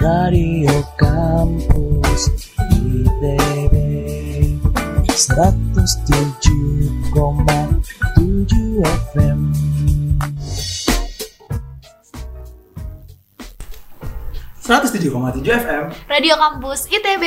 Radio Kampus ITB 107,7 FM Seratus tujuh koma tujuh FM. Radio Kampus ITB,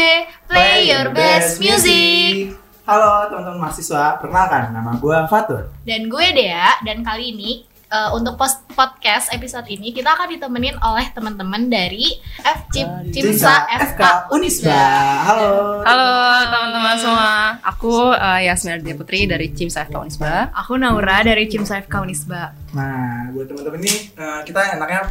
play your best music. Halo teman-teman mahasiswa, perkenalkan nama gue Fatur. Dan gue Dea, dan kali ini eh, untuk post podcast episode ini kita akan ditemenin oleh teman-teman dari FCIP Cimsa FK Unisba. Halo. Halo teman-teman semua, aku uh, Yasmin Ardhya Putri dari Cimsa FK Unisba. Aku Naura dari Cimsa FK Unisba. Nah, buat teman-teman ini eh, kita enaknya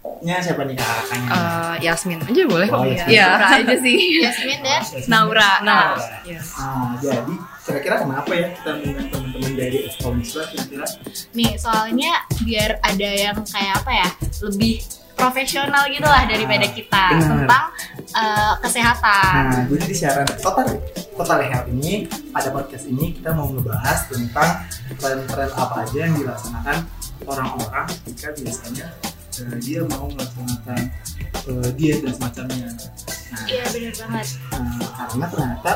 panggilnya siapa nih kakaknya? Uh, Yasmin aja boleh kok. Oh, Iya. Yasmin. Naura aja sih. Yasmin dan Naura. Nah, Iya. Nah, jadi kira-kira kenapa ya kita mengundang teman-teman dari Unisba kira-kira? nih soalnya biar ada yang kayak apa ya lebih profesional gitu lah daripada kita Benar. tentang eh, kesehatan. Nah, jadi di siaran total total health ini pada podcast ini kita mau ngebahas tentang tren-tren apa aja yang dilaksanakan orang-orang ketika biasanya eh, dia mau melaksanakan eh, diet dan semacamnya. Nah, Iya benar banget. eh, karena ternyata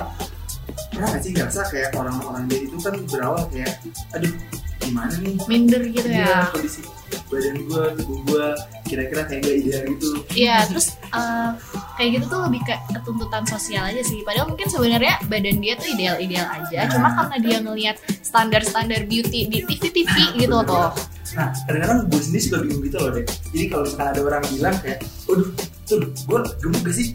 pernah nggak sih ngerasa kayak orang-orang diet itu kan berawal kayak, aduh gimana nih? Minder gitu Iya, ya. kondisi badan gue, tubuh gue kira-kira kayak gak ideal gitu. Iya, terus eh, kayak gitu tuh lebih ke ketuntutan sosial aja sih. Padahal mungkin sebenarnya badan dia tuh ideal-ideal aja. Cuma karena dia ngelihat standar-standar beauty di TV-TV gitu tuh. Nah, kadang-kadang gue sendiri suka bingung gitu loh deh. Jadi kalau misalkan ada orang bilang kayak, waduh, tuh gue gemuk gak sih?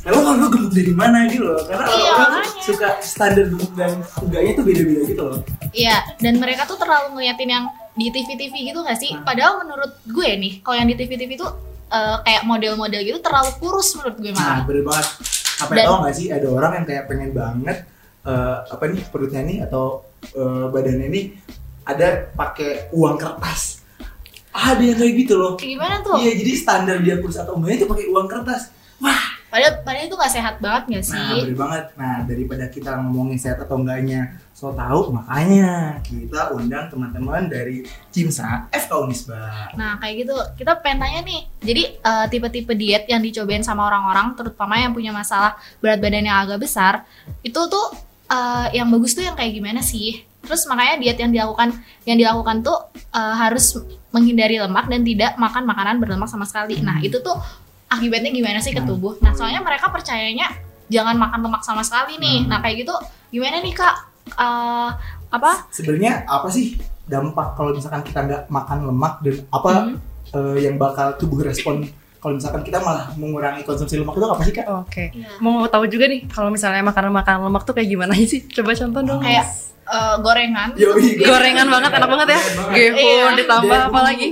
Emang kalau gue gemuk dari mana gitu loh? Karena Iya, orang suka standar gemuk dan enggaknya tuh beda-beda gitu loh. Iya, dan mereka tuh terlalu ngeliatin yang di TV-TV gitu gak sih? Padahal menurut gue nih, kalau yang di TV-TV tuh eh, kayak model-model gitu terlalu kurus menurut gue Nah, malah. bener banget. Apa Dan- tau gak sih ada orang yang kayak pengen banget eh, apa nih perutnya nih atau eh, badannya nih ada pakai uang kertas. Ada yang kayak gitu loh. Kayak Gimana tuh? Iya, jadi standar dia kurus atau enggaknya itu pakai uang kertas. Wah, Padahal, padahal itu gak sehat banget gak sih? Nah, bener banget. Nah, daripada kita ngomongin sehat atau enggaknya so tahu, makanya kita undang teman-teman dari Cimsa FK Unisba. Nah kayak gitu kita pengen tanya nih Jadi eh, tipe-tipe diet yang dicobain sama orang-orang Terutama yang punya masalah berat badan yang agak besar Itu tuh eh, yang bagus tuh yang kayak gimana sih Terus makanya diet yang dilakukan Yang dilakukan tuh eh, harus menghindari lemak Dan tidak makan makanan berlemak sama sekali Nah itu tuh akibatnya gimana sih ke tubuh Nah soalnya mereka percayanya Jangan makan lemak sama sekali nih Hmm. Nah kayak gitu gimana nih kak Eh, Apa Sebenarnya apa sih dampak kalau misalkan kita nggak makan lemak dan apa Hmm. eh, yang bakal tubuh respon kalau misalkan kita malah mengurangi konsumsi lemak itu apa sih kak? Oke. Iya. Mau tahu juga nih kalau misalnya makanan-makanan lemak tuh kayak gimana sih? Coba contoh dong. Kayak eh, gorengan Yoi. Gorengan banget, enak banget ya. Gehun ditambah apa lagi?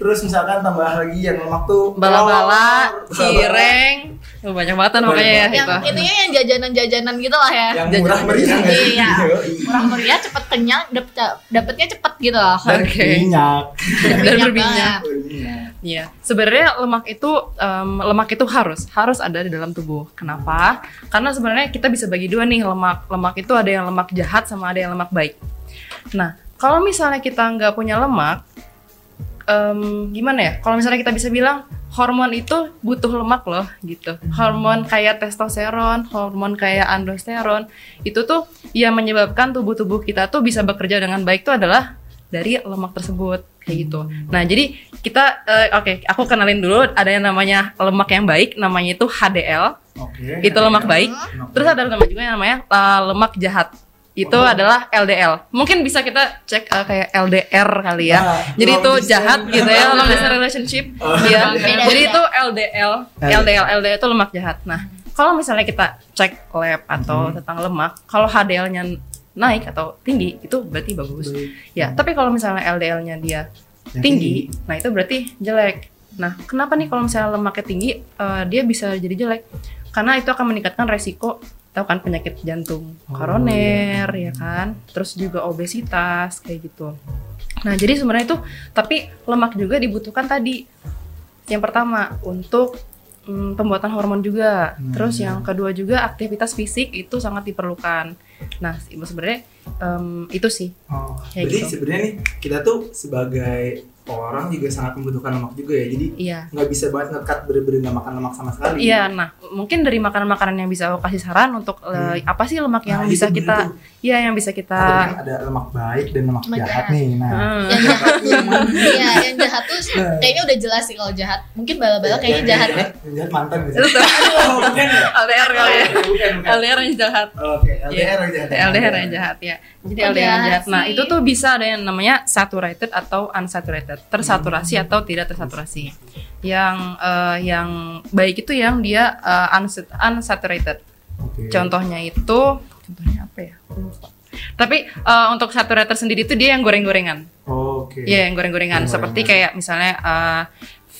Terus misalkan tambah lagi yang lemak tuh Bala-bala, cireng. Oh, banyak banget kan makanya ya yang itu. intinya yang jajanan-jajanan gitu lah ya yang Jajan- murah meriah sih? Iya. Yoi. murah meriah cepet kenyang dapet, dapetnya cepet gitu loh Dan Oke. minyak. Dan Minyak berminyak. Iya, sebenarnya lemak itu em, lemak itu harus harus ada di dalam tubuh. Kenapa? Karena sebenarnya kita bisa bagi dua nih lemak. Lemak itu ada yang lemak jahat sama ada yang lemak baik. Nah, kalau misalnya kita nggak punya lemak, em, gimana ya? Kalau misalnya kita bisa bilang hormon itu butuh lemak loh, gitu. Hormon kayak testosteron, hormon kayak androsteron, itu tuh yang menyebabkan tubuh-tubuh kita tuh bisa bekerja dengan baik itu adalah dari lemak tersebut kayak gitu. Nah, jadi kita eh, oke, aku kenalin dulu ada yang namanya lemak yang baik, namanya itu HDL. Oke. Itu lemak baik. Terus ada nama juga yang namanya eh, lemak jahat. Itu Oh. adalah LDL. Mungkin bisa kita cek eh, kayak LDR kali ya. Ah, jadi itu distance. jahat gitu ya, long distance relationship. Oh. Beda-beda. Jadi itu LDL. LDL, LDL itu lemak jahat. Nah, kalau misalnya kita cek lab atau Hmm. tentang lemak, kalau HDL-nya naik atau tinggi itu berarti bagus. Baik. Ya, tapi kalau misalnya LDL-nya dia Yang tinggi, nah itu berarti jelek. Nah, kenapa nih kalau misalnya lemaknya tinggi, eh, dia bisa jadi jelek? Karena itu akan meningkatkan resiko, tahu kan penyakit jantung Oh, koroner, iya. ya kan, terus juga obesitas kayak gitu. Nah, jadi sebenarnya itu, tapi lemak juga dibutuhkan tadi. Yang pertama untuk mm, pembuatan hormon juga. Hmm. Terus yang kedua juga aktivitas fisik itu sangat diperlukan. Nah, sebenarnya em, itu sih. Oh, Kayak jadi gitu. sebenarnya nih kita tuh sebagai orang juga sangat membutuhkan lemak juga ya. Jadi Iya. nggak bisa banget ngekat bener-bener nggak makan lemak sama sekali. Iya, nah mungkin dari makanan-makanan yang bisa aku kasih saran untuk eh, apa sih lemak yang Nah, bisa kita, iya yang bisa kita, kan ada lemak baik dan lemak Lemak jahat jahat. nih. Nah, Hmm. yang jahat iya yang jahat tuh kayaknya udah jelas sih kalau jahat mungkin bala-bala kayaknya yang jahat Yang jahat, yang jahat mantan gitu. Oh, bukan ya? LDR kali ya, Bukan, bukan. LDR yang jahat. Oke, LDR Iya. yang jahat. LDR yang jahat ya. Jadi LDR yang jahat. Nah, itu tuh bisa ada yang namanya saturated atau unsaturated, tersaturasi atau tidak tersaturasi. Yang eh, yang baik itu yang dia unsat- unsaturated. Oke. Contohnya itu contohnya apa ya? Tapi eh, untuk saturated sendiri itu dia yang goreng-gorengan. Oke. Iya, yang goreng-gorengan. Goreng-gorengan. Seperti kayak misalnya eh,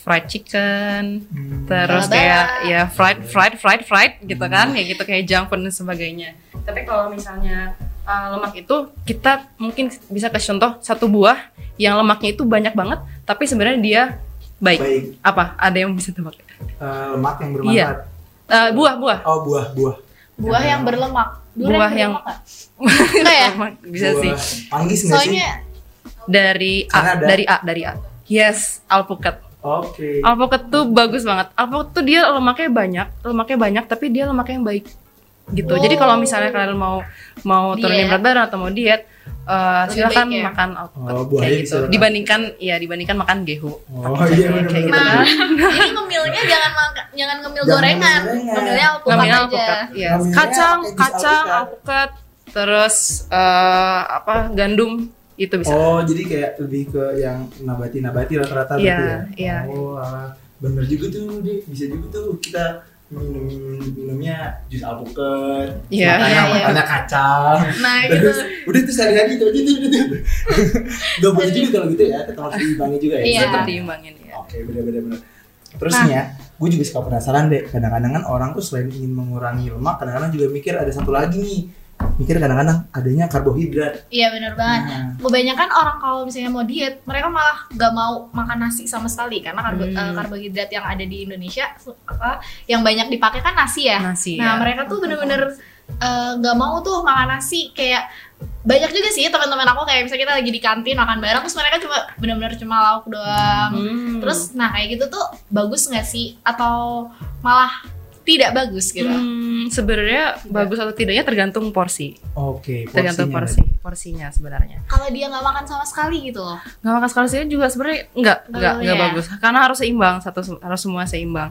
fried chicken, Hmm. terus Bala-bala. kayak ya fried fried fried fried gitu kan kayak gitu kayak junk food dan sebagainya tapi kalau misalnya uh, lemak itu kita mungkin bisa kasih contoh satu buah yang lemaknya itu banyak banget tapi sebenarnya dia baik, Baik. apa? Ada yang bisa tebak? Eh, lemak yang bermanfaat. Iya. Uh, buah buah. Oh, buah, buah. buah yang berlemak. Durian Buah yang- berlemak nggak? Enggak ya? Bisa Buah. Sih Manggis nggak sih? soalnya dari Karena A dari A dari A. Yes alpukat. Oke. alpukat tuh bagus banget. Alpukat tuh dia lemaknya banyak lemaknya banyak tapi dia lemaknya yang baik. Gitu. Jadi kalau misalnya kalian mau mau turunin berat badan atau mau diet eh, Lebih silakan ya? makan Oh, buahnya kayak bisa gitu makan. dibandingkan ya dibandingkan makan gehu Oh, iya benar kayak gitu Nah, jadi ngemilnya jangan makan, jangan ngemil Jangan gorengan, ngemil ngemilnya alpukat ngambil aja. ya Ngambilnya kacang kacang alpukat. terus eh, apa gandum itu bisa Oh, jadi kayak lebih ke yang nabati-nabati rata-rata Iya, berarti ya? iya. Oh, bener juga tuh, Di. Bisa juga tuh kita minum minumnya jus alpukat, Iya. makannya, Iya, iya. makannya kacang. Nah, gitu. Terus udah tuh sehari-hari itu aja tuh. Gak boleh juga kalau gitu ya, kita harus diimbangi juga ya. Iya. tetap diimbangin ya Oke, bener-bener bener. Terus Nah. nih ya, gue juga suka penasaran deh. Kadang-kadang kan orang tuh selain ingin mengurangi lemak, kadang-kadang juga mikir ada satu lagi nih. Mikir kadang-kadang adanya karbohidrat. Iya benar banget. Nah, Kebanyakan orang kalau misalnya mau diet, mereka malah gak mau makan nasi sama sekali karena karbo- Hmm. eh, karbohidrat yang ada di Indonesia apa yang banyak dipakai kan nasi ya. nasi Nah ya. mereka tuh bener-bener eh, nggak mau tuh makan nasi kayak banyak juga sih teman-teman aku kayak misalnya kita lagi di kantin makan bareng terus mereka cuma bener-bener cuma lauk doang. Hmm. Terus nah kayak gitu tuh bagus nggak sih atau malah tidak bagus gitu? Hmm, sebenarnya bagus atau tidaknya tergantung porsi. Oke, Tergantung porsinya porsi, porsinya sebenarnya. Kalau dia nggak makan sama sekali gitu loh. Nggak makan sekali sih juga sebenarnya nggak nggak boleh nggak ya? bagus karena harus seimbang satu harus semua seimbang.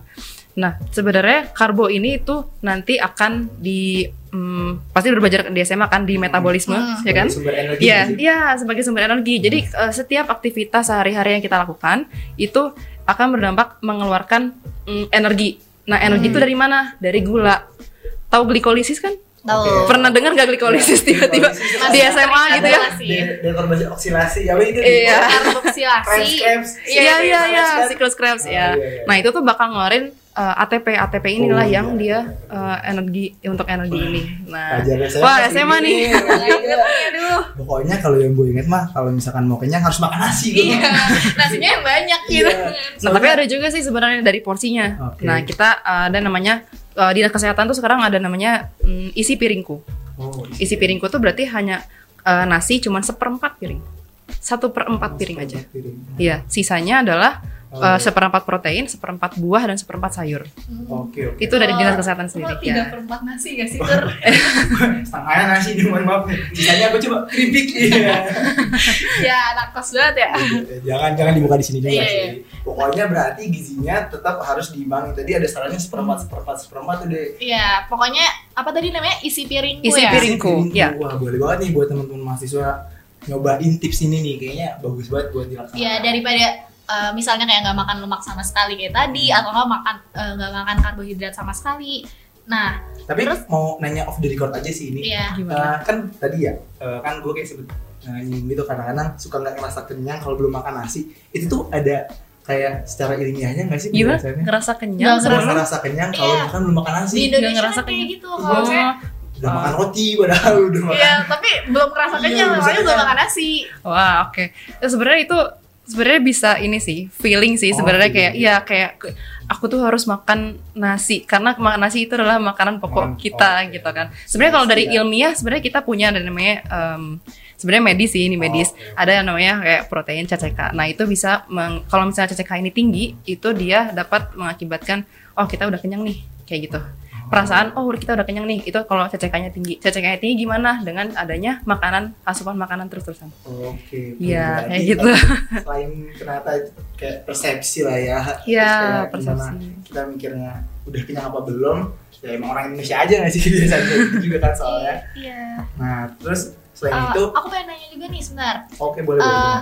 Nah sebenarnya karbo ini itu nanti akan di hmm, pasti berbajar di SMA kan di metabolisme Hmm. ya kan? Sebagai Sumber energi. Iya, nggak iya sebagai sumber energi. Jadi eh, setiap aktivitas sehari-hari yang kita lakukan itu akan berdampak mengeluarkan mm, energi. Nah, energi itu dari mana? Dari gula. Tahu glikolisis kan? Tahu. Oke. Pernah dengar gak glikolisis tiba-tiba di Masih SMA gitu ya? Oksilasi. Dekorasi oksilasi, ya itu Iya. Karboksilasi. Krebs, Iya iya iya, siklus Krebs Oh, ya. iya, iya. Nah, itu tuh bakal ngeluarin eh, ATP ATP inilah Oh, yang iya. dia eh, energi untuk energi ini. Nah, wah SMA nih. ini. Pokoknya kalau yang gue inget mah kalau misalkan mau kenyang harus makan nasi gitu. Iya, nasinya yang banyak gitu. Iya. Nah, tapi ada juga sih sebenarnya dari porsinya. Oke. Nah, kita uh, ada namanya uh, dinas kesehatan tuh sekarang ada namanya mm, isi piringku. Oh, Isi piringku tuh berarti hanya uh, nasi cuman seperempat piring, satu per empat piring aja. Iya, sisanya adalah Oh. uh, seperempat protein, seperempat buah dan seperempat sayur. Oke, oke. Itu dari dinas kesehatan sendiri Oh, tiga ya. per empat nasi gak sih Tur? Setengahnya nasi nih, mohon maaf. Sisanya apa coba? Keripik. Iya. ya anak kos banget ya. jangan jangan dibuka di sini juga Iya, sih. iya. Pokoknya berarti gizinya tetap harus diimbangi. Tadi ada sarannya seperempat seperempat seperempat tuh deh. Iya, pokoknya apa tadi namanya isi piringku Isi ya. piring. Piringku, ya. Wah boleh banget nih buat teman-teman mahasiswa nyobain tips ini nih kayaknya bagus banget buat dilaksanakan. Iya daripada eh, misalnya kayak nggak makan lemak sama sekali kayak tadi atau nggak makan eh, nggak makan karbohidrat sama sekali. Nah, Tapi Terus? mau nanya off the record aja sih ini. iya. Eh, Gimana? kan tadi ya, eh, kan gue kayak sebut eh, nyinggung gitu kadang-kadang suka nggak ngerasa kenyang kalau belum makan nasi. Itu tuh ada kayak secara ilmiahnya nggak sih Gimana? penjelasannya? Ngerasa kenyang Nggak ngerasa kenyang kalau Iya. misalkan belum makan nasi. Di Indonesia ngerasa kan kayak kenyang. gitu. Kalau saya Udah makan roti padahal udah makan. Iya, tapi belum ngerasa Iya, kenyang, soalnya belum kenyang. makan nasi. Wah, oke. Ya, sebenarnya itu sebenarnya bisa ini sih, feeling sih Oh, sebenarnya feeling. kayak iya kayak aku tuh harus makan nasi karena makan nasi itu adalah makanan pokok Makanan kita pokok, gitu kan. Sebenarnya kalau dari Iya. ilmiah sebenarnya kita punya ada namanya em, sebenarnya medis sih ini medis Oh, oke. ada yang namanya kayak protein CCK nah itu bisa meng- kalau misalnya CCK ini tinggi itu dia dapat mengakibatkan oh kita udah kenyang nih kayak gitu perasaan oh kita udah kenyang nih itu kalau CCK-nya tinggi CCK-nya tinggi gimana dengan adanya makanan asupan makanan terus-terusan Oke. Iya, berarti kayak gitu. Selain ternyata kayak persepsi lah ya. Iya, persepsi. Kita mikirnya udah kenyang apa belum? Ya emang orang Indonesia aja nggak sih biasanya gitu juga kan soalnya. Iya. Nah terus selain Eh, itu, aku pengen nanya juga nih sebentar. oke boleh boleh. Eh, boleh.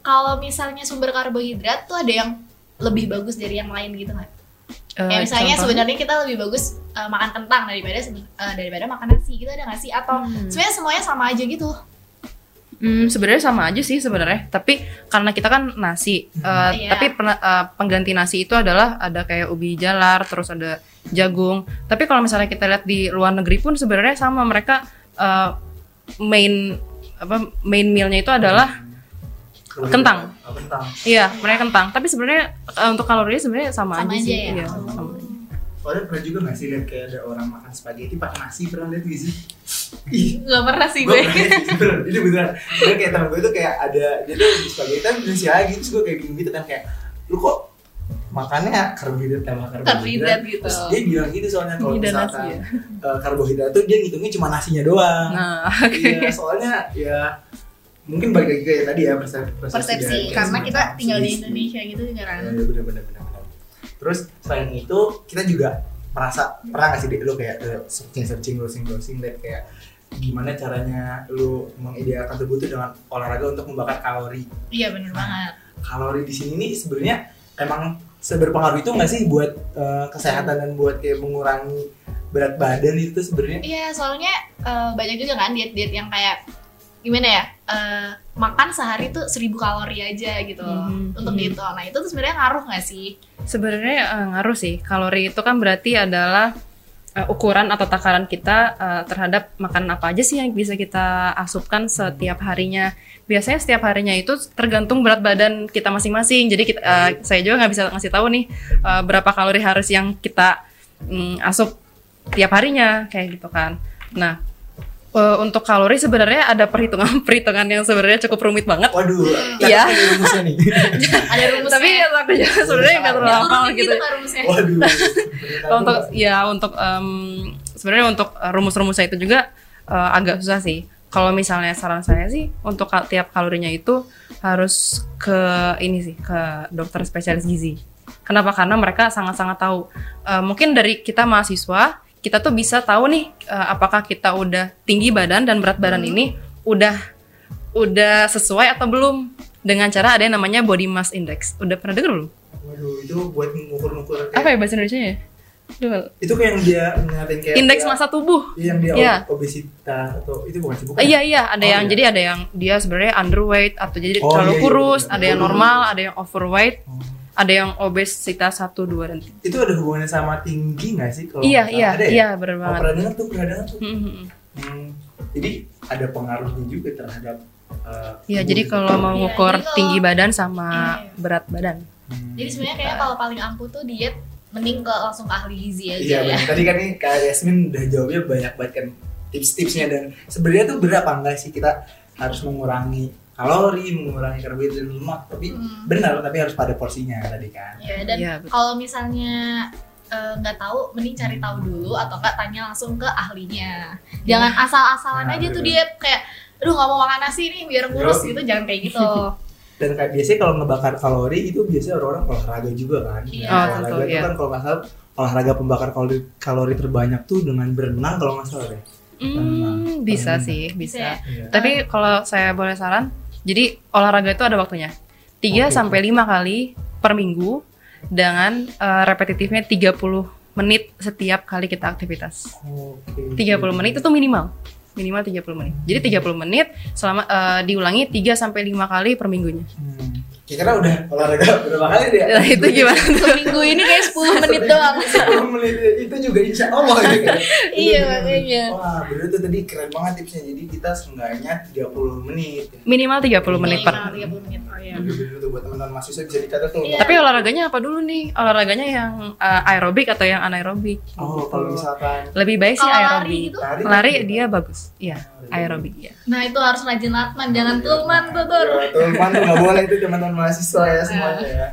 kalau misalnya sumber karbohidrat tuh ada yang lebih bagus dari yang lain gitu nggak? Eh, Kayak misalnya contoh- sebenarnya kita lebih bagus eh, makan kentang daripada eh, daripada makan nasi gitu ada nggak sih? Atau Hmm. sebenarnya semuanya sama aja gitu? Hmm, sebenarnya sama aja sih sebenarnya. Tapi karena kita kan nasi, eh, Iya. tapi pena- eh, pengganti nasi itu adalah ada kayak ubi jalar, terus ada jagung. Tapi kalau misalnya kita lihat di luar negeri pun sebenarnya sama mereka eh, main apa main mealnya itu adalah kentang. gitu, oh, kentang. iya mereka kentang. Tapi sebenarnya eh, untuk kalorinya sebenarnya sama, Sama aja, aja sih. ya? Iya, Oh. sama aja. Pernah juga nggak sih lihat kayak ada orang makan spaghetti pakai nasi pernah lihat gak sih? Ih, Gak pernah sih gue gue. pernah ini beneran. Dia kayak temen gue tuh kayak ada dia tuh di spaghetti kan nasi lagi terus gue kayak gini gitu kan kayak lu kok makannya karbohidrat sama karbohidrat, Karbohidrat gitu. Terus dia bilang gitu soalnya kalau dan nasi misalkan ya. eh, karbohidrat tuh dia ngitungnya cuma nasinya doang. Nah, Iya, soalnya ya mungkin balik lagi kayak tadi ya persepsi, Persepsi dari- karena kita tinggal di Indonesia gitu kan. Ya, bener bener bener bener. Terus selain itu kita juga merasa pernah gak sih Dik, lu kayak searching searching browsing browsing lihat kayak gimana caranya lu mengidealkan tubuh tuh dengan olahraga untuk membakar kalori. Iya bener banget. Kalori di sini nih sebenarnya emang seberpengaruh itu nggak sih buat eh, kesehatan dan buat kayak mengurangi berat badan itu sebenarnya? Iya soalnya eh, banyak juga kan diet-diet yang kayak gimana ya eh, makan sehari tuh 1000 kalori aja gitu Mhm. untuk Mhm. gitu. Nah itu tuh sebenarnya ngaruh nggak sih? Sebenarnya eh, ngaruh sih. Kalori itu kan berarti adalah eh, ukuran atau takaran kita eh, terhadap makanan apa aja sih yang bisa kita asupkan setiap harinya. Biasanya setiap harinya itu tergantung berat badan kita masing-masing. Jadi kita, eh, saya juga nggak bisa ngasih tahu nih eh, berapa kalori harus yang kita mm, asup tiap harinya kayak gitu kan. Nah, eh, untuk kalori sebenarnya ada perhitungan perhitungan yang sebenarnya cukup rumit banget. Waduh, Iya. ada rumusnya nih. Ada rumusnya. Tapi aku juga sebenarnya nggak terlalu hafal gitu. gitu rumusnya. Waduh. Untuk ya untuk em, sebenarnya untuk uh, rumus-rumusnya itu juga uh, agak susah sih. Kalau misalnya saran saya sih untuk kal- tiap kalorinya itu harus ke ini sih ke dokter spesialis gizi. Kenapa? Karena mereka sangat-sangat tahu. Uh, mungkin dari kita mahasiswa kita tuh bisa tahu nih uh, apakah kita udah tinggi badan dan berat badan ini udah udah sesuai atau belum dengan cara ada yang namanya body mass index. Udah pernah denger belum? Waduh, itu buat mengukur-ngukur kayak Apa ya bahasa Indonesia ya? Duh, itu kayak yang dia ngeliatin kayak Indeks dia- massa tubuh. Iya, yang dia Iya. obesitas atau itu bukan sih bukan iya iya ada Oh, yang iya. jadi ada yang dia sebenarnya underweight atau jadi Oh, terlalu iya, iya, kurus, benar. ada yang normal, ada yang overweight, Oh. Ada yang obesitas 1 2 dan 3. itu ada hubungannya sama tinggi nggak sih kalau Iya iya ada ya? iya benar Oh, banget. pernah dengar tuh pernah dengar tuh Hmm, hmm, jadi ada pengaruhnya juga terhadap uh, Iya tubuh jadi gitu. kalau mau Iya, ngukur kalau- tinggi badan sama Iya. berat badan. Hmm. Jadi sebenarnya kayak kalau paling ampuh tuh diet mending ke langsung ke ahli gizi aja Iya, ya. benar. tadi kan nih Kak Yasmin udah jawabnya banyak banget kan tips-tipsnya dan sebenarnya tuh berapa enggak sih kita harus mengurangi kalori, mengurangi karbohidrat dan lemak, tapi Hmm. benar tapi harus pada porsinya tadi kan. Iya, dan Iya, betul. kalau misalnya eh, nggak tahu, mending cari tahu dulu atau enggak tanya langsung ke ahlinya. Jangan asal-asalan Nah, aja tuh bener. diet kayak, aduh nggak mau makan nasi nih biar kurus Yo. gitu, jangan kayak gitu. Dan kayak biasanya kalau ngebakar kalori itu biasanya orang-orang olahraga juga kan. Iya. Nah, Oh, olahraga tentu, itu iya. kan kalau nggak salah olahraga pembakar kalori kalori terbanyak tuh dengan berenang kalau nggak salah deh. Hmm, bisa Berenang. sih, Bisa bisa. ya? Iya. Tapi kalau saya boleh saran, jadi olahraga itu ada waktunya. 3 Oke. sampai 5 kali per minggu dengan eh, repetitifnya 30 menit setiap kali kita aktivitas. Oke. 30 menit itu minimal. Minimal 30 menit. Jadi 30 menit selama eh, diulangi 3 sampai 5 kali per minggunya. Hmm. Kira olahraga berapa kali dia? Nah, itu gimana tuh? Minggu ini kayak 10 menit doang. 10 menit itu juga insya Allah gitu kan. Iya, makanya. Wah bener tuh tadi keren banget tipsnya Jadi kita seenggaknya 30 menit ya. Minimal 30 menit per. Minimal 30 menit. iya. Bener-bener tuh buat teman-teman mahasiswa bisa dicatat tuh. Iya. Tapi olahraganya apa dulu nih? Olahraganya yang uh, aerobik atau yang anaerobik? Oh, kalau misalkan Lebih baik sih Kalau lari aerobik. gitu? lari, Lari kan dia bagus. Iya, aerobik ya. Nah itu harus rajin latman, jangan tulman tuh tuh. Ya, teman tuh nggak boleh itu teman-teman mahasiswa ya semuanya ya.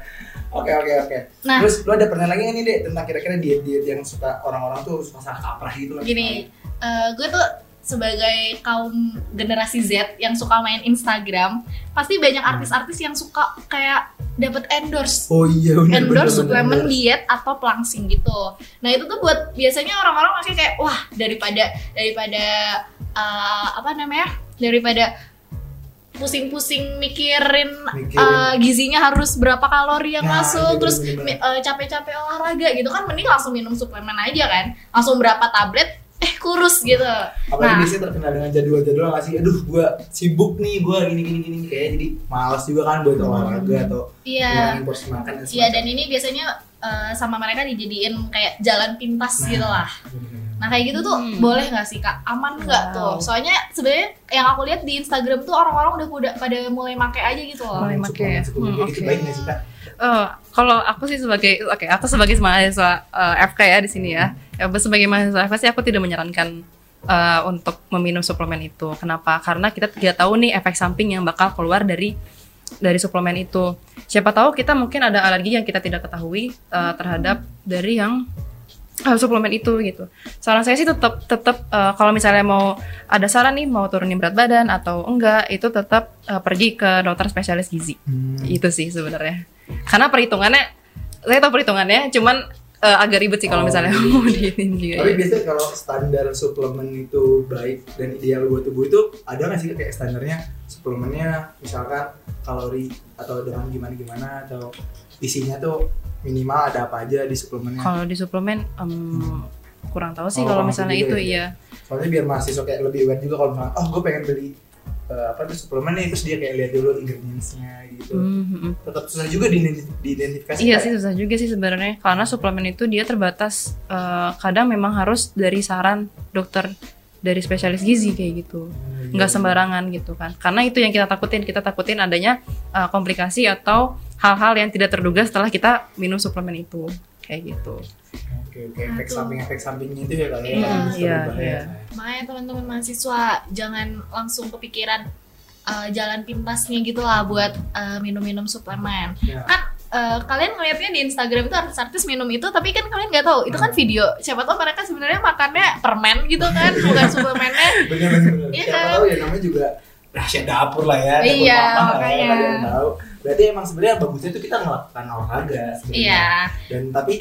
Oke oke oke. Nah. Terus lu ada pernah lagi nggak nih deh tentang kira-kira diet-diet yang suka orang-orang tuh suka salah kaprah gitu lah. Gini, eh, gue tuh sebagai kaum generasi Z yang suka main Instagram, pasti banyak artis-artis yang suka kayak dapat endorse Oh iya benar endorse suplemen diet atau pelangsing gitu. Nah itu tuh buat biasanya orang-orang masih kayak wah daripada daripada uh, apa namanya daripada pusing-pusing mikirin, Mikirin. uh, gizinya harus berapa kalori yang Nah, masuk iya, terus uh, capek-capek olahraga gitu kan mending langsung minum suplemen aja kan langsung berapa tablet eh kurus gitu Apalagi nah biasanya terkenal dengan jadwal-jadwal nggak sih? Aduh, gua sibuk nih, gua gini gini gini kayak jadi malas juga kan buat olahraga atau iya ngurangin porsi makan dan iya dan ini biasanya uh, sama mereka dijadiin kayak jalan pintas Nah. gitu lah Bener. Nah kayak gitu tuh Hmm. boleh nggak sih kak? Aman nggak Wow. tuh? Soalnya sebenarnya yang aku lihat di Instagram tuh orang-orang udah udah pada mulai make aja gitu loh. Mulai make ya? Hmm, oke. baik nggak sih kak? Eh, kalau aku sih sebagai oke aku sebagai mahasiswa eh, FK ya di sini ya. ya sebagai mahasiswa FK sih aku tidak menyarankan eh, untuk meminum suplemen itu. Kenapa? Karena kita tidak tahu nih efek samping yang bakal keluar dari dari suplemen itu. Siapa tahu kita mungkin ada alergi yang kita tidak ketahui eh, terhadap dari yang eh, suplemen itu gitu. Saran saya sih tetap tetap eh, kalau misalnya mau ada saran nih mau turunin berat badan atau enggak itu tetap eh, pergi ke dokter spesialis gizi itu sih sebenarnya karena perhitungannya saya tahu perhitungannya cuman eh, agak ribet sih kalau Oh, misalnya iya. mau diinin juga Tapi ya. biasanya kalau standar suplemen itu baik dan ideal buat tubuh itu ada nggak sih kayak standarnya suplemennya misalkan kalori atau dengan gimana gimana atau isinya tuh minimal ada apa aja di suplemennya. kalau di suplemen em, kurang tahu sih Oh, kalau misalnya itu ya. iya Soalnya biar mahasiswa kayak lebih aware juga kalau misalnya oh gue pengen beli eh, apa tuh suplemen nih terus dia kayak lihat dulu ingredientsnya gitu. Hmm, hmm, hmm. Tetap susah juga diidenti- diidentifikasi. Iya kayak, sih susah juga sih sebenarnya karena suplemen itu dia terbatas eh, kadang memang harus dari saran dokter dari spesialis gizi kayak gitu "Oh, iya, nggak iya." sembarangan gitu kan karena itu yang kita takutin kita takutin adanya eh, komplikasi atau hal-hal yang tidak terduga setelah kita minum suplemen itu kayak gitu Oke oke efek samping efek sampingnya itu ya kali ya. Iya, kalau iya, berbahaya. iya. Makanya teman-teman mahasiswa jangan langsung kepikiran uh, jalan pintasnya gitu lah buat uh, minum-minum suplemen. Ya. Kan uh, kalian ngeliatnya di Instagram itu artis-artis minum itu, tapi kan kalian nggak tahu itu kan video. Siapa tahu mereka sebenarnya makannya permen gitu kan, bukan suplemennya. bener bener bener. Iya Siapa kan? tahu ya namanya juga rahasia dapur lah ya. dapur Iya, mama lah ya, makanya. yang tahu. Berarti emang sebenarnya bagusnya itu kita melakukan olahraga. sebenarnya. Iya. Dan tapi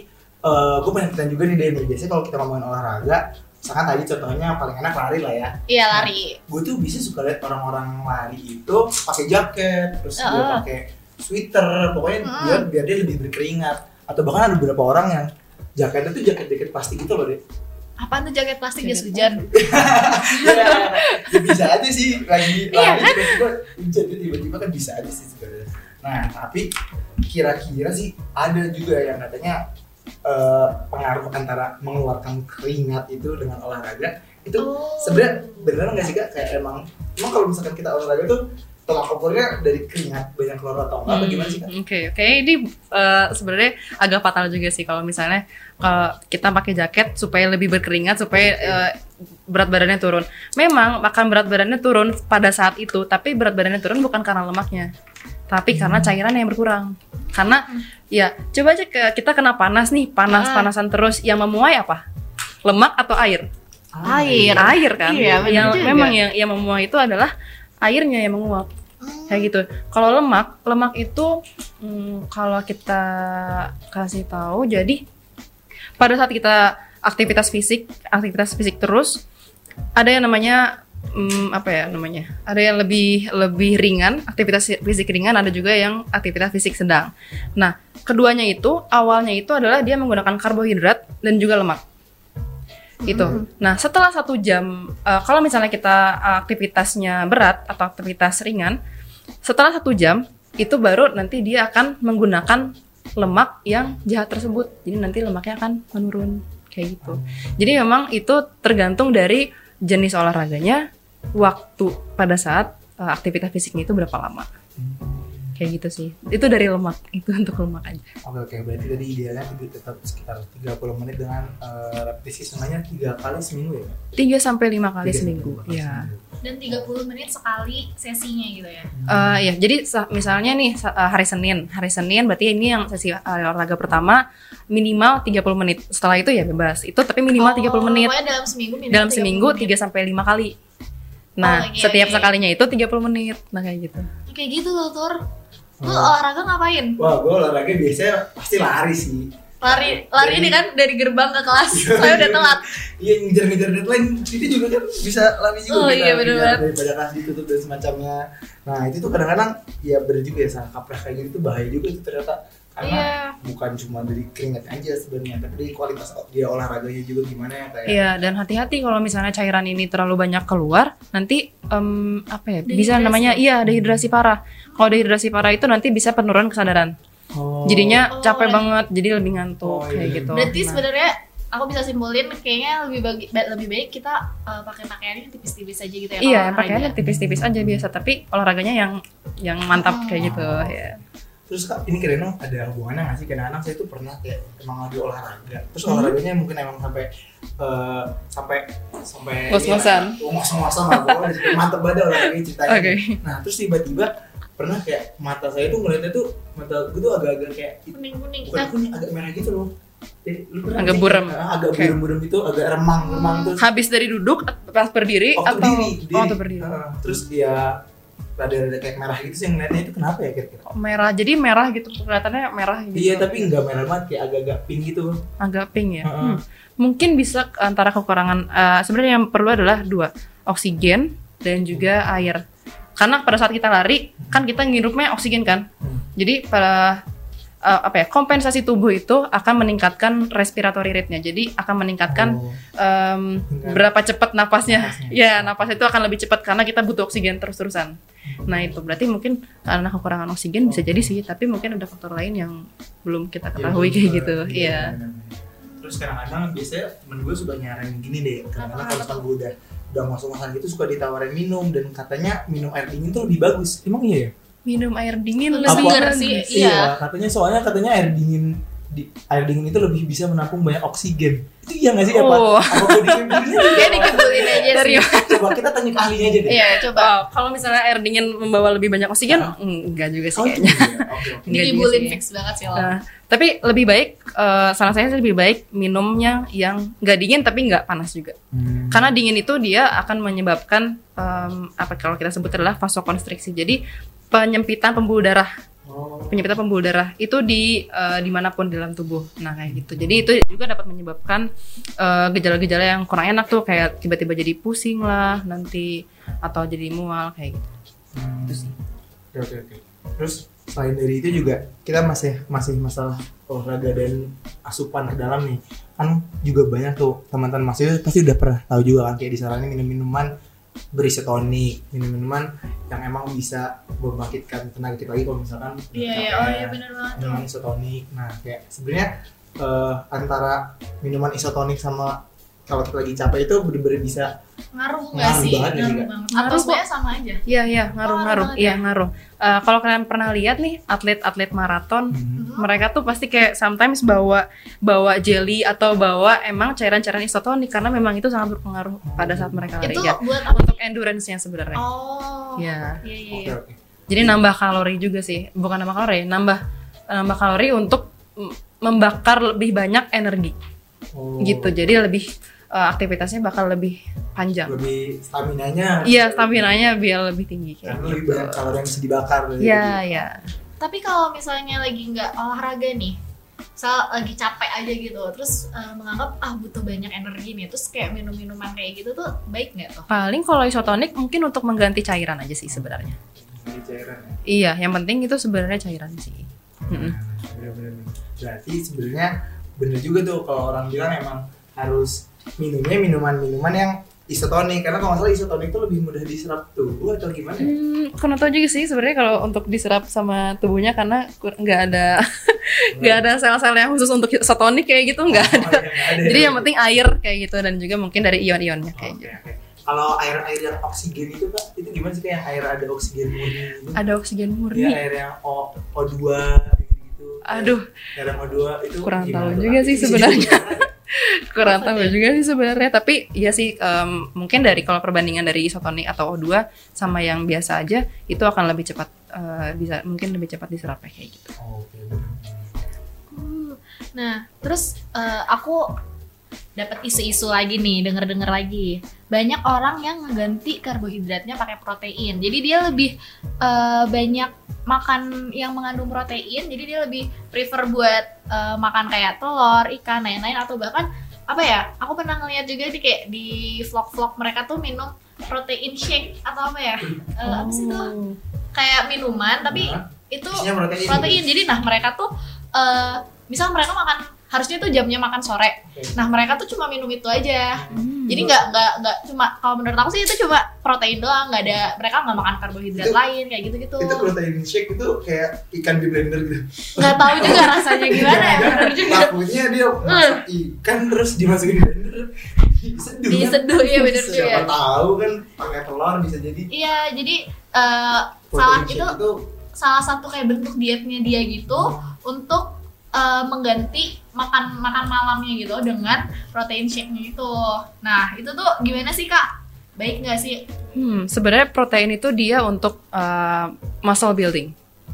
gue pengen pertanyaan juga nih Den. Biasanya kalau kita ngomongin olahraga, misalkan tadi contohnya paling enak lari lah ya. Iya lari. Gue tuh bisa suka lihat orang-orang lari itu pakai jaket, terus dia Heeh. pakai sweater, pokoknya Heeh. biar biar dia lebih berkeringat. Atau bahkan ada beberapa orang yang jaketnya tuh jaket-jaket plastik gitu loh deh. Apaan tuh jaket plastik jas Jaket hujan? ya, ya bisa aja sih lagi Iya lari tiba-tiba hujan gitu, tiba-tiba kan bisa aja sih sebenarnya. Nah tapi kira-kira sih ada juga yang katanya eh, pengaruh antara mengeluarkan keringat itu dengan olahraga itu Oh. sebenarnya beneran nggak sih kak kayak emang emang kalau misalkan kita olahraga tuh tolak ukurnya dari keringat banyak keluar atau enggak apa gimana sih? Hmm, Oke, oke. Ini eh, sebenarnya agak fatal juga sih kalau misalnya kalau kita pakai jaket supaya lebih berkeringat supaya eh, berat badannya turun. Memang makan berat badannya turun pada saat itu, tapi berat badannya turun bukan karena lemaknya, tapi karena cairan yang berkurang. Karena ya coba aja ke- kita kena panas nih, panas-panasan terus yang memuai apa? Lemak atau air? Air. Air kan? Iya, yang juga. memang yang yang memuai itu adalah airnya yang menguap kayak gitu. Kalau lemak, lemak itu hmm, kalau kita kasih tahu, jadi pada saat kita aktivitas fisik, aktivitas fisik terus, ada yang namanya hmm, apa ya namanya? Ada yang lebih lebih ringan, aktivitas fisik ringan, ada juga yang aktivitas fisik sedang. Nah, keduanya itu awalnya itu adalah dia menggunakan karbohidrat dan juga lemak gitu. Nah, setelah satu jam, eh, kalau misalnya kita aktivitasnya berat atau aktivitas ringan, setelah satu jam itu baru nanti dia akan menggunakan lemak yang jahat tersebut. Jadi nanti lemaknya akan menurun kayak gitu. Jadi memang itu tergantung dari jenis olahraganya, waktu pada saat eh, aktivitas fisiknya itu berapa lama. Kayak gitu sih itu dari lemak itu untuk lemak aja Oke oke berarti tadi idealnya tiga- tetap sekitar 30 menit dengan eh, repetisi semuanya tiga kali seminggu ya? 3 sampai lima kali Tiga seminggu sampai lima kali ya. Dan 30 menit sekali sesinya gitu ya. Eh, ya, jadi sa- misalnya nih eh, hari Senin, hari Senin berarti ini yang sesi eh, olahraga pertama minimal 30 menit. Setelah itu ya bebas. Itu tapi minimal 30 Oh, menit. Pokoknya dalam seminggu minimal Dalam 30 seminggu menit. 3 sampai 5 kali. Nah, Oh, iya, setiap iya. sekalinya itu 30 menit. Nah, kayak gitu. Kayak gitu loh, Tur. Lu Oh. olahraga ngapain? Wah gue olahraga biasanya pasti lari sih. Lari, lari ini kan dari gerbang ke kelas. Saya udah telat. Iya ngejar-ngejar deadline itu juga kan bisa lari juga Oh, iya, bener biar banget. daripada kelas ditutup dan semacamnya. Nah itu tuh kadang-kadang ya bener juga ya salah kaprah kayak gitu tuh bahaya juga itu ternyata karena Iya. bukan cuma dari keringat aja sebenarnya tapi dari kualitas dia olahraganya juga gimana ya kayak Iya, dan hati-hati kalau misalnya cairan ini terlalu banyak keluar, nanti em, apa ya? Bisa Dehidrasi. namanya iya dehidrasi parah. Kalau dehidrasi parah itu nanti bisa penurunan kesadaran. Oh. Jadinya Oh, capek banget, jadi lebih ngantuk Oh, kayak iya. gitu. Berarti Nah. sebenarnya aku bisa simpulin kayaknya lebih bagi ba- lebih baik kita uh, pakai pakaiannya tipis-tipis aja gitu ya. Iya, pakaiannya tipis-tipis aja biasa, tapi olahraganya yang yang mantap Hmm. kayak gitu ya. Terus kak, ini kira ada hubungannya nggak sih? Kadang-kadang saya tuh pernah kayak emang lagi olahraga. Terus Hmm. olahraganya mungkin emang sampai eh, sampai sampai Ngos-ngosan. ini lah, oh, ngos-ngosan lah pokoknya mantep banget olahraganya ceritanya. Oke. Nah terus tiba-tiba pernah kayak mata saya tuh ngeliatnya tuh mata gue tuh agak-agak kayak kuning-kuning. bukan Nah, kuning agak merah gitu loh. Agak buram. Ah, agak Oke. buram-buram itu agak remang-remang Hmm. terus Habis dari duduk pas berdiri waktu atau berdiri, oh, waktu berdiri. Ah, terus dia rada-rada kayak merah gitu sih yang ngeliatnya itu kenapa ya kira-kira? Merah, jadi merah gitu kelihatannya merah gitu. Iya tapi nggak merah banget kayak agak-agak pink gitu. agak pink ya. Heeh. Hmm. Mungkin bisa antara kekurangan eh, sebenarnya yang perlu adalah dua, oksigen dan juga air. Karena pada saat kita lari kan kita ngirupnya oksigen kan. Hmm. Jadi pada eh, apa ya kompensasi tubuh itu akan meningkatkan respiratory rate-nya. Jadi akan meningkatkan Oh. Dengan berapa cepat napasnya. napasnya. Ya, napas itu akan lebih cepat karena kita butuh oksigen terus-terusan. Nah, itu berarti mungkin karena kekurangan oksigen bisa jadi sih, tapi mungkin ada faktor lain yang belum kita Ya, ketahui betul. kayak gitu. Iya, Iya. benar-benar. Terus kadang-kadang biasanya temen gue suka nyaranin gini deh. Kadang-kadang kalau misalnya gue udah udah masuk-masuk gitu suka ditawarin minum dan katanya minum air dingin tuh lebih bagus. Emang iya ya? Minum air dingin Lebih segar sih. Iya, Iya. katanya soalnya katanya air dingin di air dingin itu lebih bisa menampung banyak oksigen. Itu iya nggak sih apa? Oh. Apa? Dia dikebulin aja Dari sih. Coba kita tanya ke ahlinya aja deh. Iya, coba. Oh, kalau misalnya air dingin membawa lebih banyak oksigen, mm, enggak juga sih Oh, kayaknya. iya. Enggak juga Dikebulin fix banget sih lo. Nah, tapi lebih baik, eh, saran saya lebih baik minumnya yang nggak dingin tapi nggak panas juga. Hmm. Karena dingin itu dia akan menyebabkan em, apa kalau kita sebut adalah vasokonstriksi. Jadi penyempitan pembuluh darah, Oh. penyempitan pembuluh darah itu di eh, di mana pun di dalam tubuh. Nah kayak gitu. Jadi itu juga dapat menyebabkan eh, gejala-gejala yang kurang enak tuh kayak tiba-tiba jadi pusing lah nanti atau jadi mual kayak gitu. Hmm. Itu sih. Oke oke oke. Terus selain dari itu juga kita masih masih masalah olahraga dan asupan ke dalam nih. Kan juga banyak tuh teman-teman masih pasti udah pernah tahu juga kan kayak disaranin minum minuman berisi tonik, minum minuman yang emang bisa membangkitkan tenaga kita lagi kalau misalkan udah Iya, iya. capek. Oh iya banget tuh. minuman isotonik. Nah, kayak sebenarnya eh, antara minuman isotonik sama kalau kita lagi capek itu bener-bener bisa Ngaruh nggak Ngaruh sih? banget ya, Ngaruh Kak? banget. Ngaruh Atau kok. sama aja? Iya iya ngaruh Oh, ngaruh. Iya ya? ngaruh. Eh, kalau kalian pernah lihat nih atlet-atlet maraton Hmm. mereka tuh pasti kayak sometimes bawa bawa jelly atau bawa emang cairan-cairan isotonik karena memang itu sangat berpengaruh pada saat mereka lari Itu ya. buat apa? Untuk endurance-nya sebenarnya. Oh. Ya. Iya, iya, iya. oke. Jadi nambah kalori juga sih, bukan nambah kalori, nambah nambah kalori untuk membakar lebih banyak energi Oh. gitu. Jadi lebih eh, aktivitasnya bakal lebih panjang. lebih stamina-nya Iya, stamina-nya biar lebih tinggi kayak karena lebih gitu. banyak kalori yang bisa dibakar Iya, iya. Tapi kalau misalnya lagi nggak olahraga nih, misal lagi capek aja gitu, terus eh, menganggap ah butuh banyak energi nih, terus kayak minum minuman kayak gitu tuh baik nggak tuh? Paling kalau isotonik mungkin untuk mengganti cairan aja sih sebenarnya. Cairan ya. Iya, yang penting itu sebenarnya cairan sih. Mm-mm. Nah, bener-bener. Berarti sebenarnya bener juga tuh kalau orang bilang emang harus minumnya minuman-minuman yang isotonik karena kalau nggak salah isotonik itu lebih mudah diserap tubuh atau gimana ya? Hmm, kurang tahu juga sih sebenarnya kalau untuk diserap sama tubuhnya karena nggak ada nggak ada sel-sel yang khusus untuk isotonik kayak gitu nggak Oh, ada. nggak ada. Jadi yang penting air kayak gitu dan juga mungkin dari ion-ionnya kayak Oke, gitu. oke. kalau air-air yang oksigen itu kak itu gimana sih kayak air ada oksigen murni Ada oksigen ya murni. air yang O O2 gitu Aduh, air yang O2 itu Kurang tahu juga sih sebenarnya. kurang tahu juga sih sebenarnya. Tapi ya sih em, mungkin dari kalau perbandingan dari isotonik atau O2 sama yang biasa aja itu akan lebih cepat eh, bisa mungkin lebih cepat diserap ya, kayak gitu. Oh, bener. Uh, Nah, terus eh, aku dapat isu-isu lagi nih, denger-denger lagi. Banyak orang yang ngeganti karbohidratnya pakai protein. Jadi dia lebih eh, banyak makan yang mengandung protein. Jadi dia lebih prefer buat eh, makan kayak telur, ikan, lain-lain atau bahkan apa ya? Aku pernah ngeliat juga di kayak di vlog-vlog mereka tuh minum protein shake atau apa ya? Eh, Apa sih tuh? Kayak minuman tapi Nah, itu protein protein jadi nah mereka tuh eh misal mereka makan harusnya tuh jamnya makan sore. Nah mereka tuh cuma minum itu aja. Hmm. jadi nggak nggak nggak cuma kalau menurut aku sih itu cuma protein doang nggak ada mereka nggak makan karbohidrat Itu- lain kayak gitu gitu itu protein shake itu kayak ikan di blender gitu. Nggak tahu juga rasanya gimana ya takutnya dia masak ikan terus dimasukin di blender. Diseduh kan? diseduh ya bener siapa juga. tahu kan pakai telur bisa jadi. Iya jadi eh, salah itu itu salah satu kayak bentuk dietnya dia gitu untuk eh, mengganti makan makan malamnya gitu dengan protein shake-nya itu. Nah, itu tuh gimana sih, Kak? Baik nggak sih? Hmm, sebenarnya protein itu dia untuk uh, muscle building.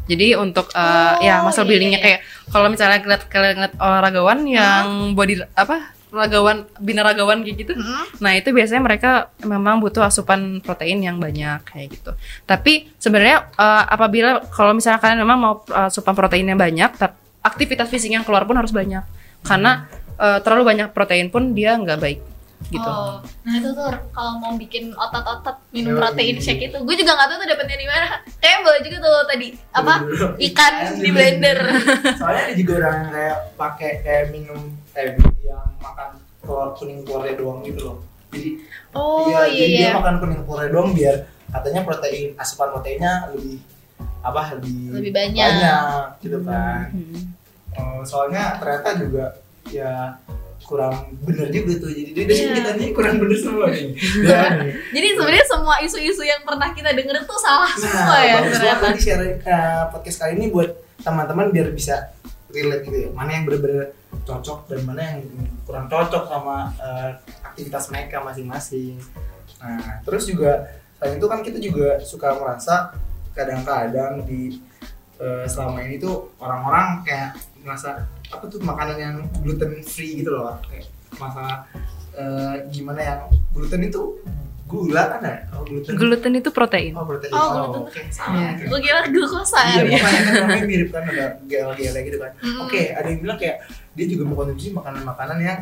Jadi untuk uh, Oh, ya muscle iya, buildingnya iya. kayak kalau misalnya ngeliat kalian ngeliat olahragawan yang body apa ragawan binaragawan kayak gitu. Nah itu biasanya mereka memang butuh asupan protein yang banyak kayak gitu. Tapi sebenarnya uh, apabila kalau misalnya kalian memang mau uh, asupan proteinnya banyak, tap- aktivitas fisik yang keluar pun harus banyak karena uh, terlalu banyak protein pun dia nggak baik gitu. Oh, nah itu tuh kalau mau bikin otot-otot minum protein iya. shake itu, gue juga nggak tahu tuh dapetnya di mana. Kayak boleh juga tuh tadi apa ikan di blender. soalnya ada juga orang kayak pakai kayak minum eh yang makan telur kuning telurnya doang gitu loh jadi Oh iya, iya jadi iya. dia makan kuning telurnya doang biar katanya protein asupan proteinnya lebih apa lebih Lebih banyak. gitu kan Hmm. Oh, soalnya ternyata juga ya kurang bener juga tuh jadi dari Iya. kita nih kurang bener semua nih ya. Jadi sebenarnya semua isu-isu yang pernah kita denger tuh salah semua Nah, ya bagus banget ternyata. tadi share eh, podcast kali ini buat teman-teman biar bisa relate gitu ya. Mana yang bener-bener cocok dan mana yang kurang cocok sama eh, aktivitas mereka masing-masing. Nah, terus juga selain itu kan kita juga suka merasa kadang-kadang di eh, selama ini tuh orang-orang kayak merasa apa tuh makanan yang gluten free gitu loh kayak masalah eh, gimana yang gluten itu gula kan ya? Oh, gluten. Gluten itu protein. Oh, protein. Oh, gluten. oke. Salah. Iya. Oke. Gue kira glukosa Iya, ya. makanya kan mirip kan ada GL-GL gitu kan. Mm. Oke, ada yang bilang kayak dia juga mengkonsumsi makanan-makanan yang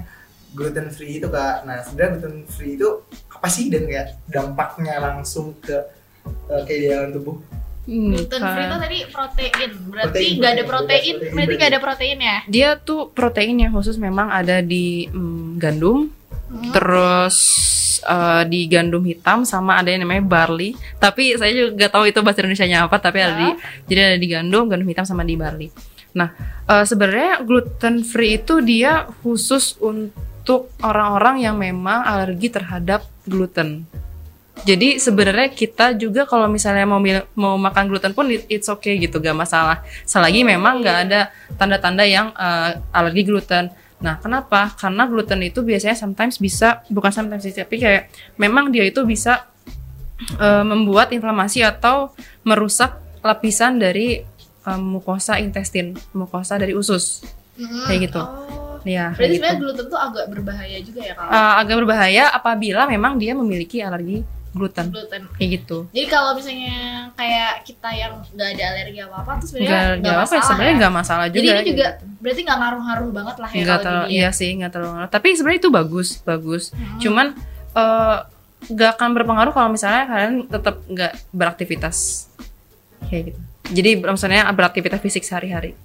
gluten free itu kak. Nah, sebenarnya gluten free itu apa sih dan kayak dampaknya langsung ke uh, keidealan tubuh? Hmm, Gluten free itu tadi protein. Berarti Protein, nggak ada protein, protein, protein, berarti nggak ada protein. ya? Dia tuh protein yang khusus memang ada di mm, gandum, Hmm. terus eh, di gandum hitam sama ada yang namanya barley. Tapi saya juga nggak tahu itu bahasa Indonesia-nya apa, tapi ada di jadi ada di gandum, gandum hitam sama di barley. Nah, eh, sebenarnya gluten free itu dia khusus untuk orang-orang yang memang alergi terhadap gluten. Jadi sebenarnya kita juga kalau misalnya mau mau makan gluten pun it- it's okay gitu, gak masalah. Selagi memang nggak ada tanda-tanda yang eh, alergi gluten. Nah, kenapa? Karena gluten itu biasanya sometimes bisa bukan sometimes sih, tapi kayak memang dia itu bisa eh, membuat inflamasi atau merusak lapisan dari eh, mukosa intestin, mukosa dari usus. Mm. Kayak gitu. Oh. Ya, Berarti gitu. sebenarnya gluten tuh agak berbahaya juga ya kalau Eh, agak berbahaya apabila memang dia memiliki alergi gluten. gluten. Kayak gitu. Jadi kalau misalnya kayak kita yang nggak ada alergi apa apa tuh sebenarnya Nggak, nggak nggak apa ya, masalah sebenarnya ya. nggak masalah juga. Jadi ini gitu. juga berarti nggak ngaruh-ngaruh banget lah ya nggak kalau terlalu iya sih nggak terlalu ngaruh. tapi sebenarnya itu bagus bagus Hmm. cuman eh, nggak akan berpengaruh kalau misalnya kalian tetap nggak beraktivitas kayak gitu jadi maksudnya beraktivitas fisik sehari-hari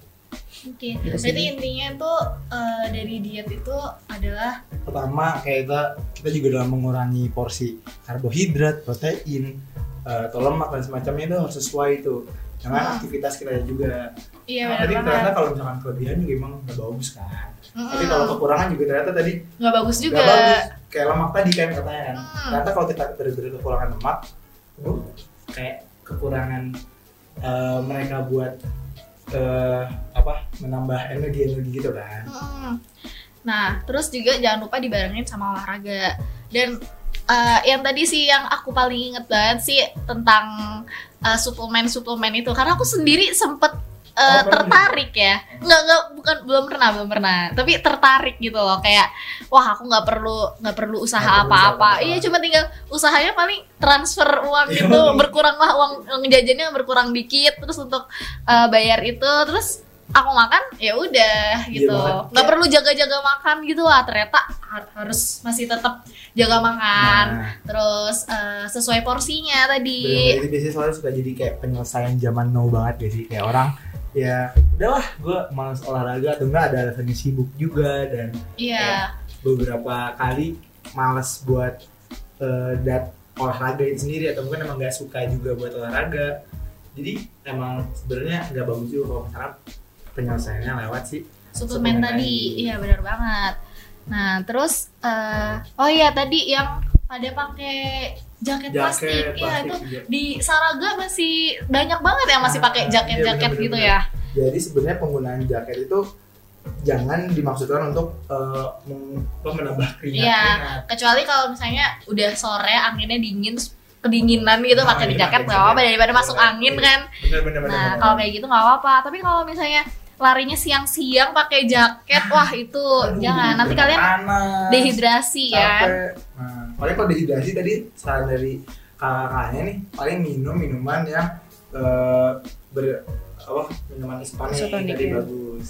Oke. Gitu sih. Berarti intinya tuh eh, dari diet itu adalah Pertama, kayak kita kita juga dalam mengurangi porsi karbohidrat, protein, eh, atau lemak dan semacamnya itu harus sesuai itu dengan aktivitas kita juga. iya Nah, benar tadi ternyata kalau misalkan kelebihan juga emang nggak bagus kan. Mm-mm. Tapi kalau kekurangan juga ternyata tadi nggak bagus juga. nggak bagus. kayak lemak tadi kan katanya kan Hmm. ternyata kalau kita bener-bener kekurangan lemak tuh kayak kekurangan eh, mereka buat eh, apa menambah energi energi gitu kan Mm. Nah, terus juga jangan lupa dibarengin sama olahraga. Dan eh, yang tadi sih yang aku paling inget banget sih tentang eh, suplemen-suplemen itu karena aku sendiri sempet eh, Oh, tertarik ya. Nggak nggak bukan belum pernah belum pernah, tapi tertarik gitu loh kayak wah aku nggak perlu nggak perlu usaha apa-apa. Iya cuma tinggal usahanya paling transfer uang Iya. gitu, berkuranglah uang uang jajannya berkurang dikit terus untuk eh, bayar itu terus aku makan ya udah Iya gitu. banget. nggak perlu jaga-jaga makan gitu lah ternyata har- harus masih tetap jaga makan. Nah. Terus eh, sesuai porsinya tadi. Itu biasanya soalnya suka jadi kayak penyelesaian zaman now banget gak sih? Kayak orang ya udahlah gue males olahraga atau enggak ada alasannya sibuk juga dan iya. beberapa kali males buat eh, dat olahraga itu sendiri atau mungkin emang nggak suka juga buat olahraga. Jadi emang sebenarnya nggak bagus juga kalau misalnya penyelesaiannya lewat sih suplemen suplemen tadi tadi. iya benar banget nah terus eh, oh iya tadi yang pada pakai jaket, plastik, iya itu plastik juga. di Saraga masih banyak banget yang masih Ah, pakai iya, jaket-jaket bener-bener. gitu ya jadi sebenarnya penggunaan jaket itu jangan dimaksudkan untuk apa, menambah keringat Iya. kecuali kalau misalnya udah sore anginnya dingin terus kedinginan gitu Nah, pakai di iya, jaket nggak apa-apa daripada masuk Iya, angin iya. kan bener bener bener Nah, kalau kayak gitu nggak apa-apa. Tapi kalau misalnya larinya siang-siang pakai jaket, wah itu Aduh, jangan. Nanti bener kalian panas, dehidrasi ya. Nah, paling kalau dehidrasi tadi saran dari kakaknya nih paling minum minuman yang eh, ber apa minuman isotonik Isotonik, tadi ya. bagus.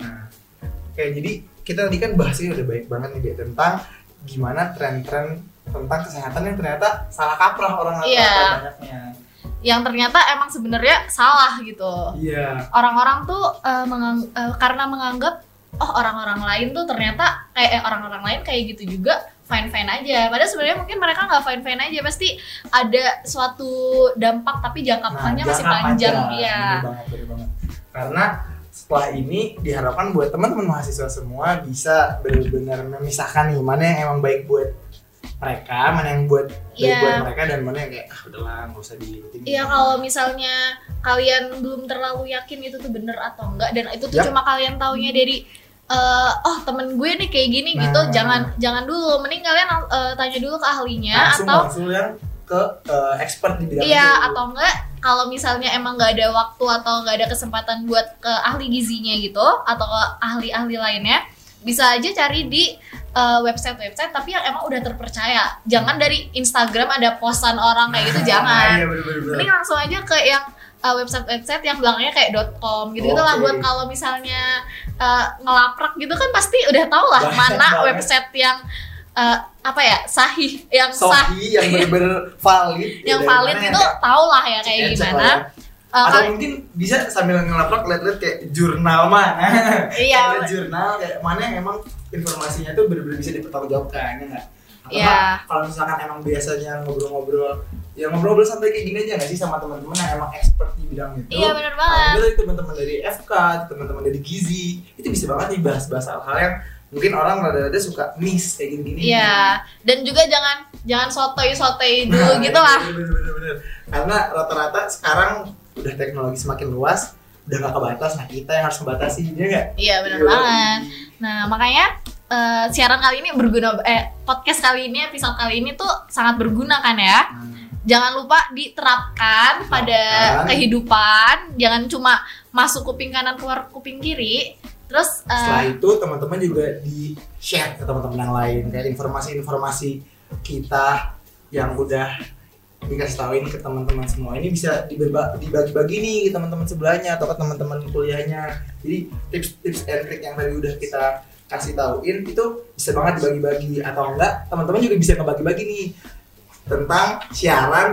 Nah, oke jadi kita tadi kan bahasnya udah baik banget nih Dek, tentang gimana tren-tren tentang kesehatan yang ternyata salah kaprah orang Iya. banyaknya. Yang ternyata emang sebenarnya salah gitu. Iya. Orang-orang tuh eh, mengang- eh, karena menganggap oh orang-orang lain tuh ternyata kayak eh, orang-orang lain kayak gitu juga fine fine aja. Padahal sebenarnya mungkin mereka nggak fine fine aja. Pasti ada suatu dampak tapi jangka panjangnya masih panjang. Iya. Bener banget, bener banget. Karena setelah ini diharapkan buat teman-teman mahasiswa semua bisa benar-benar memisahkan nih mana yang emang baik buat mereka, mana yang buat Iya. buat mereka dan mana yang kayak ah udahlah nggak usah diikutin. Iya kalau misalnya kalian belum terlalu yakin itu tuh bener atau enggak dan itu tuh Yap. cuma kalian taunya dari eh, oh temen gue nih kayak gini gitu Nah. jangan jangan dulu mending kalian eh, tanya dulu ke ahlinya langsung atau langsung yang ke eh, expert di bidang iya itu. atau enggak kalau misalnya emang nggak ada waktu atau nggak ada kesempatan buat ke ahli gizinya gitu atau ke ahli-ahli lainnya bisa aja cari di eh, website-website tapi yang emang udah terpercaya. Jangan dari Instagram ada posan orang kayak gitu Nah, jangan. Iya. Mending langsung aja ke yang uh, website-website yang belakangnya kayak .com gitu gitu lah. Oke. buat kalau misalnya uh, ngelaprak gitu kan pasti udah tau lah mana website yang uh, apa ya sahih yang sah Sohi yang bener-bener valid. Yang valid itu yang tau lah ya kayak cek gimana. ya. Uh, atau kali- mungkin bisa sambil ngelaprak lihat-lihat kayak jurnal mana Iya. ada jurnal kayak mana yang emang informasinya tuh benar-benar bisa dipertanggungjawabkan ya nggak Atau nggak, kalau misalkan emang biasanya ngobrol-ngobrol ya ngobrol-ngobrol santai kayak gini aja nggak sih sama teman-teman yang emang expert di bidang itu Iya, bener Nah, banget. itu dari teman-teman dari FK teman-teman dari Gizi itu bisa banget nih bahas-bahas hal-hal yang mungkin orang rada-rada suka miss kayak gini-gini Iya, dan juga jangan jangan sotoy-sotoy dulu Nah, gitu lah. bener, bener, bener. Karena rata-rata sekarang udah teknologi semakin luas, udah nggak kebatas. Nah kita yang harus membatasi, ya nggak? Iya benar banget. Nah makanya eh, siaran kali ini berguna, eh podcast kali ini, episode kali ini tuh sangat berguna kan ya. Jangan lupa diterapkan pada Diterapkan. kehidupan, jangan cuma masuk kuping kanan keluar kuping kiri. Terus eh, Setelah itu teman-teman juga di share ke teman-teman yang lain kayak informasi-informasi kita yang udah dikasih ini ke teman-teman semua. Ini bisa dibagi-bagi nih ke teman-teman sebelahnya atau ke teman-teman kuliahnya. Jadi tips-tips and trick yang tadi udah kita kasih tauin itu bisa banget dibagi-bagi. Atau enggak teman-teman juga bisa ngebagi-bagi nih tentang siaran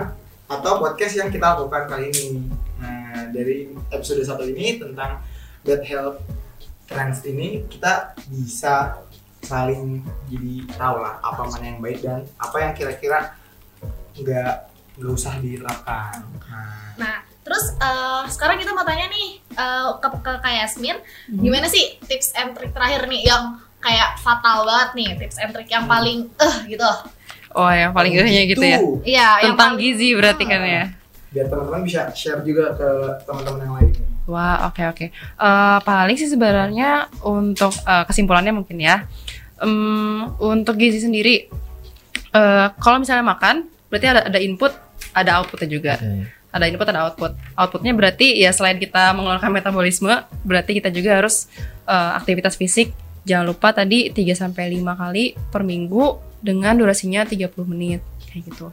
atau podcast yang kita lakukan kali ini. Nah dari episode satu ini tentang bad health trends ini kita bisa saling jadi tahu lah apa mana yang baik dan apa yang kira-kira nggak nggak usah diterapkan. Nah, Nah, terus eh, sekarang kita mau tanya nih eh, ke, ke Kak Yasmin, Hmm. gimana sih tips and trick terakhir nih yang kayak fatal banget nih tips and trick yang paling eh gitu. Oh yang paling gehnya gitu ya. Iya, yang Tentang paling- gizi berarti kan ya. Biar teman-teman bisa share juga ke teman-teman yang lain. Wah, oke oke. Eh, paling sih sebenarnya untuk eh, kesimpulannya mungkin ya. Em, untuk gizi sendiri, eh, kalau misalnya makan, berarti ada ada input, ada outputnya juga. Ada input, ada output. Outputnya berarti ya selain kita mengeluarkan metabolisme, berarti kita juga harus eh, aktivitas fisik. Jangan lupa tadi 3 sampai 5 kali per minggu dengan durasinya 30 menit kayak gitu.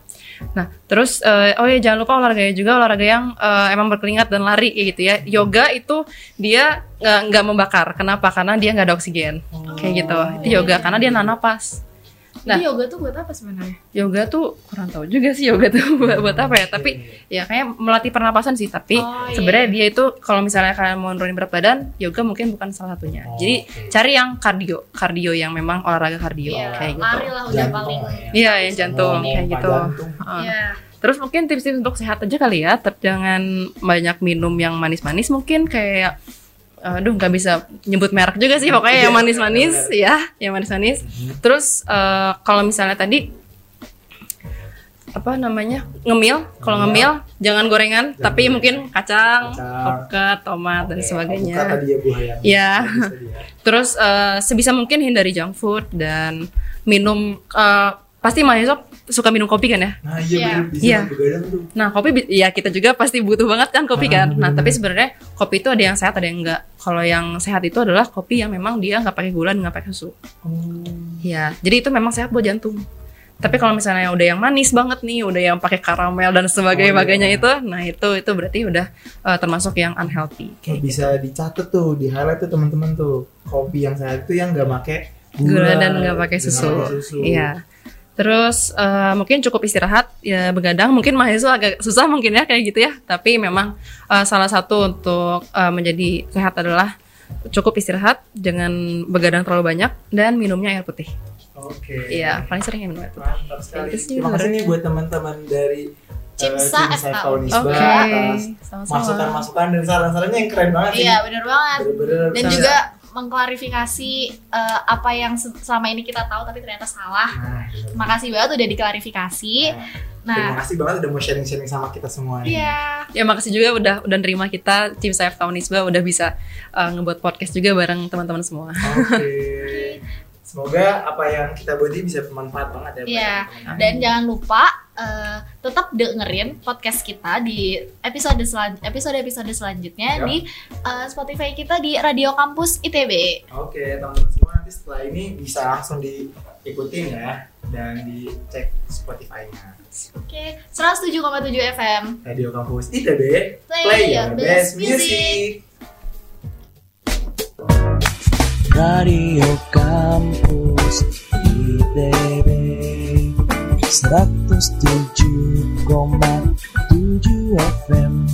Nah, terus eh, oh ya jangan lupa olahraganya juga olahraga yang eh, emang berkeringat dan lari kayak gitu ya. Yoga itu dia nggak nggak membakar. Kenapa? Karena dia nggak ada oksigen. Kayak gitu. Itu yoga karena dia nahan napas. Nah. Jadi yoga tuh buat apa sebenarnya? Yoga tuh kurang tahu juga sih yoga tuh buat, buat apa ya. Tapi ya kayak melatih pernapasan sih. Tapi Oh, iya. sebenarnya dia itu kalau misalnya kalian mau nurunin berat badan, yoga mungkin bukan salah satunya. Oh, Jadi oke. cari yang kardio, kardio yang memang olahraga kardio Iya, kayak gitu. lari lah udah paling. ya. Iya, yang jantung kayak gitu. jantung. Iya. Terus mungkin tips-tips untuk sehat aja kali ya, ter- jangan banyak minum yang manis-manis mungkin kayak aduh nggak bisa nyebut merek juga sih pokoknya yang Iya, manis-manis ya, yang manis-manis. Terus eh, kalau misalnya tadi apa namanya ngemil, kalau ngemil jangan gorengan, tapi mungkin kacang, Kacang. tomat dan Oke, sebagainya. tadi ya Iya. tadi ya. Terus eh, sebisa mungkin hindari junk food dan minum eh, pasti mahasiswa suka minum kopi kan ya? Nah iya Iya. bisa Iya. begadang tuh. Nah, kopi ya kita juga pasti butuh banget kan kopi Ah, kan. Nah, bener. tapi sebenarnya kopi itu ada yang sehat, ada yang enggak. Kalau yang sehat itu adalah kopi yang memang dia nggak pakai gula, nggak pakai susu. Oh. Ya, jadi itu memang sehat buat jantung. Tapi kalau misalnya udah yang manis banget nih, udah yang pakai karamel dan sebagainya Oh, iya. itu, nah itu itu berarti udah eh, termasuk yang unhealthy. Kayak bisa dicatat tuh, di highlight tuh teman-teman tuh. Kopi yang sehat itu yang nggak pakai Gula dan nggak pakai dan susu. nggak pakai susu. Iya. Terus eh, mungkin cukup istirahat ya begadang mungkin mahasiswa agak susah mungkin ya kayak gitu ya. Tapi memang eh, salah satu untuk eh, menjadi sehat adalah cukup istirahat, jangan begadang terlalu banyak dan minumnya air putih. Oke. Iya, paling sering minum air putih. Mantap sekali. Itu sih Terima kasih nih buat teman-teman dari Cimsa Cimsa FK. Kaunisba Oke, sama-sama. masukan-masukan dan saran-sarannya yang keren banget. Iya, bener banget. Bener-bener Dan bisa- juga mengklarifikasi eh, apa yang se- selama ini kita tahu tapi ternyata salah. Nah, bener. Makasih banget udah diklarifikasi. Terima Nah, kasih banget udah mau sharing-sharing sama kita semua. iya. Ya makasih juga udah udah nerima kita tim Saif Kaunisba udah bisa eh, ngebuat podcast juga bareng teman-teman semua. Oke. Semoga apa yang kita buat ini bisa bermanfaat banget ya. Iya. Dan jangan lupa eh, tetap dengerin podcast kita di episode selan episode episode selanjutnya Ya. di eh, Spotify kita di Radio Kampus ITB. Oke, teman-teman semua nanti setelah ini bisa langsung diikutin ya dan dicek Spotify-nya. Oke, 107,7 FM. Radio Kampus ITB, Play your best music. Radio Kampus ITB 107,7 FM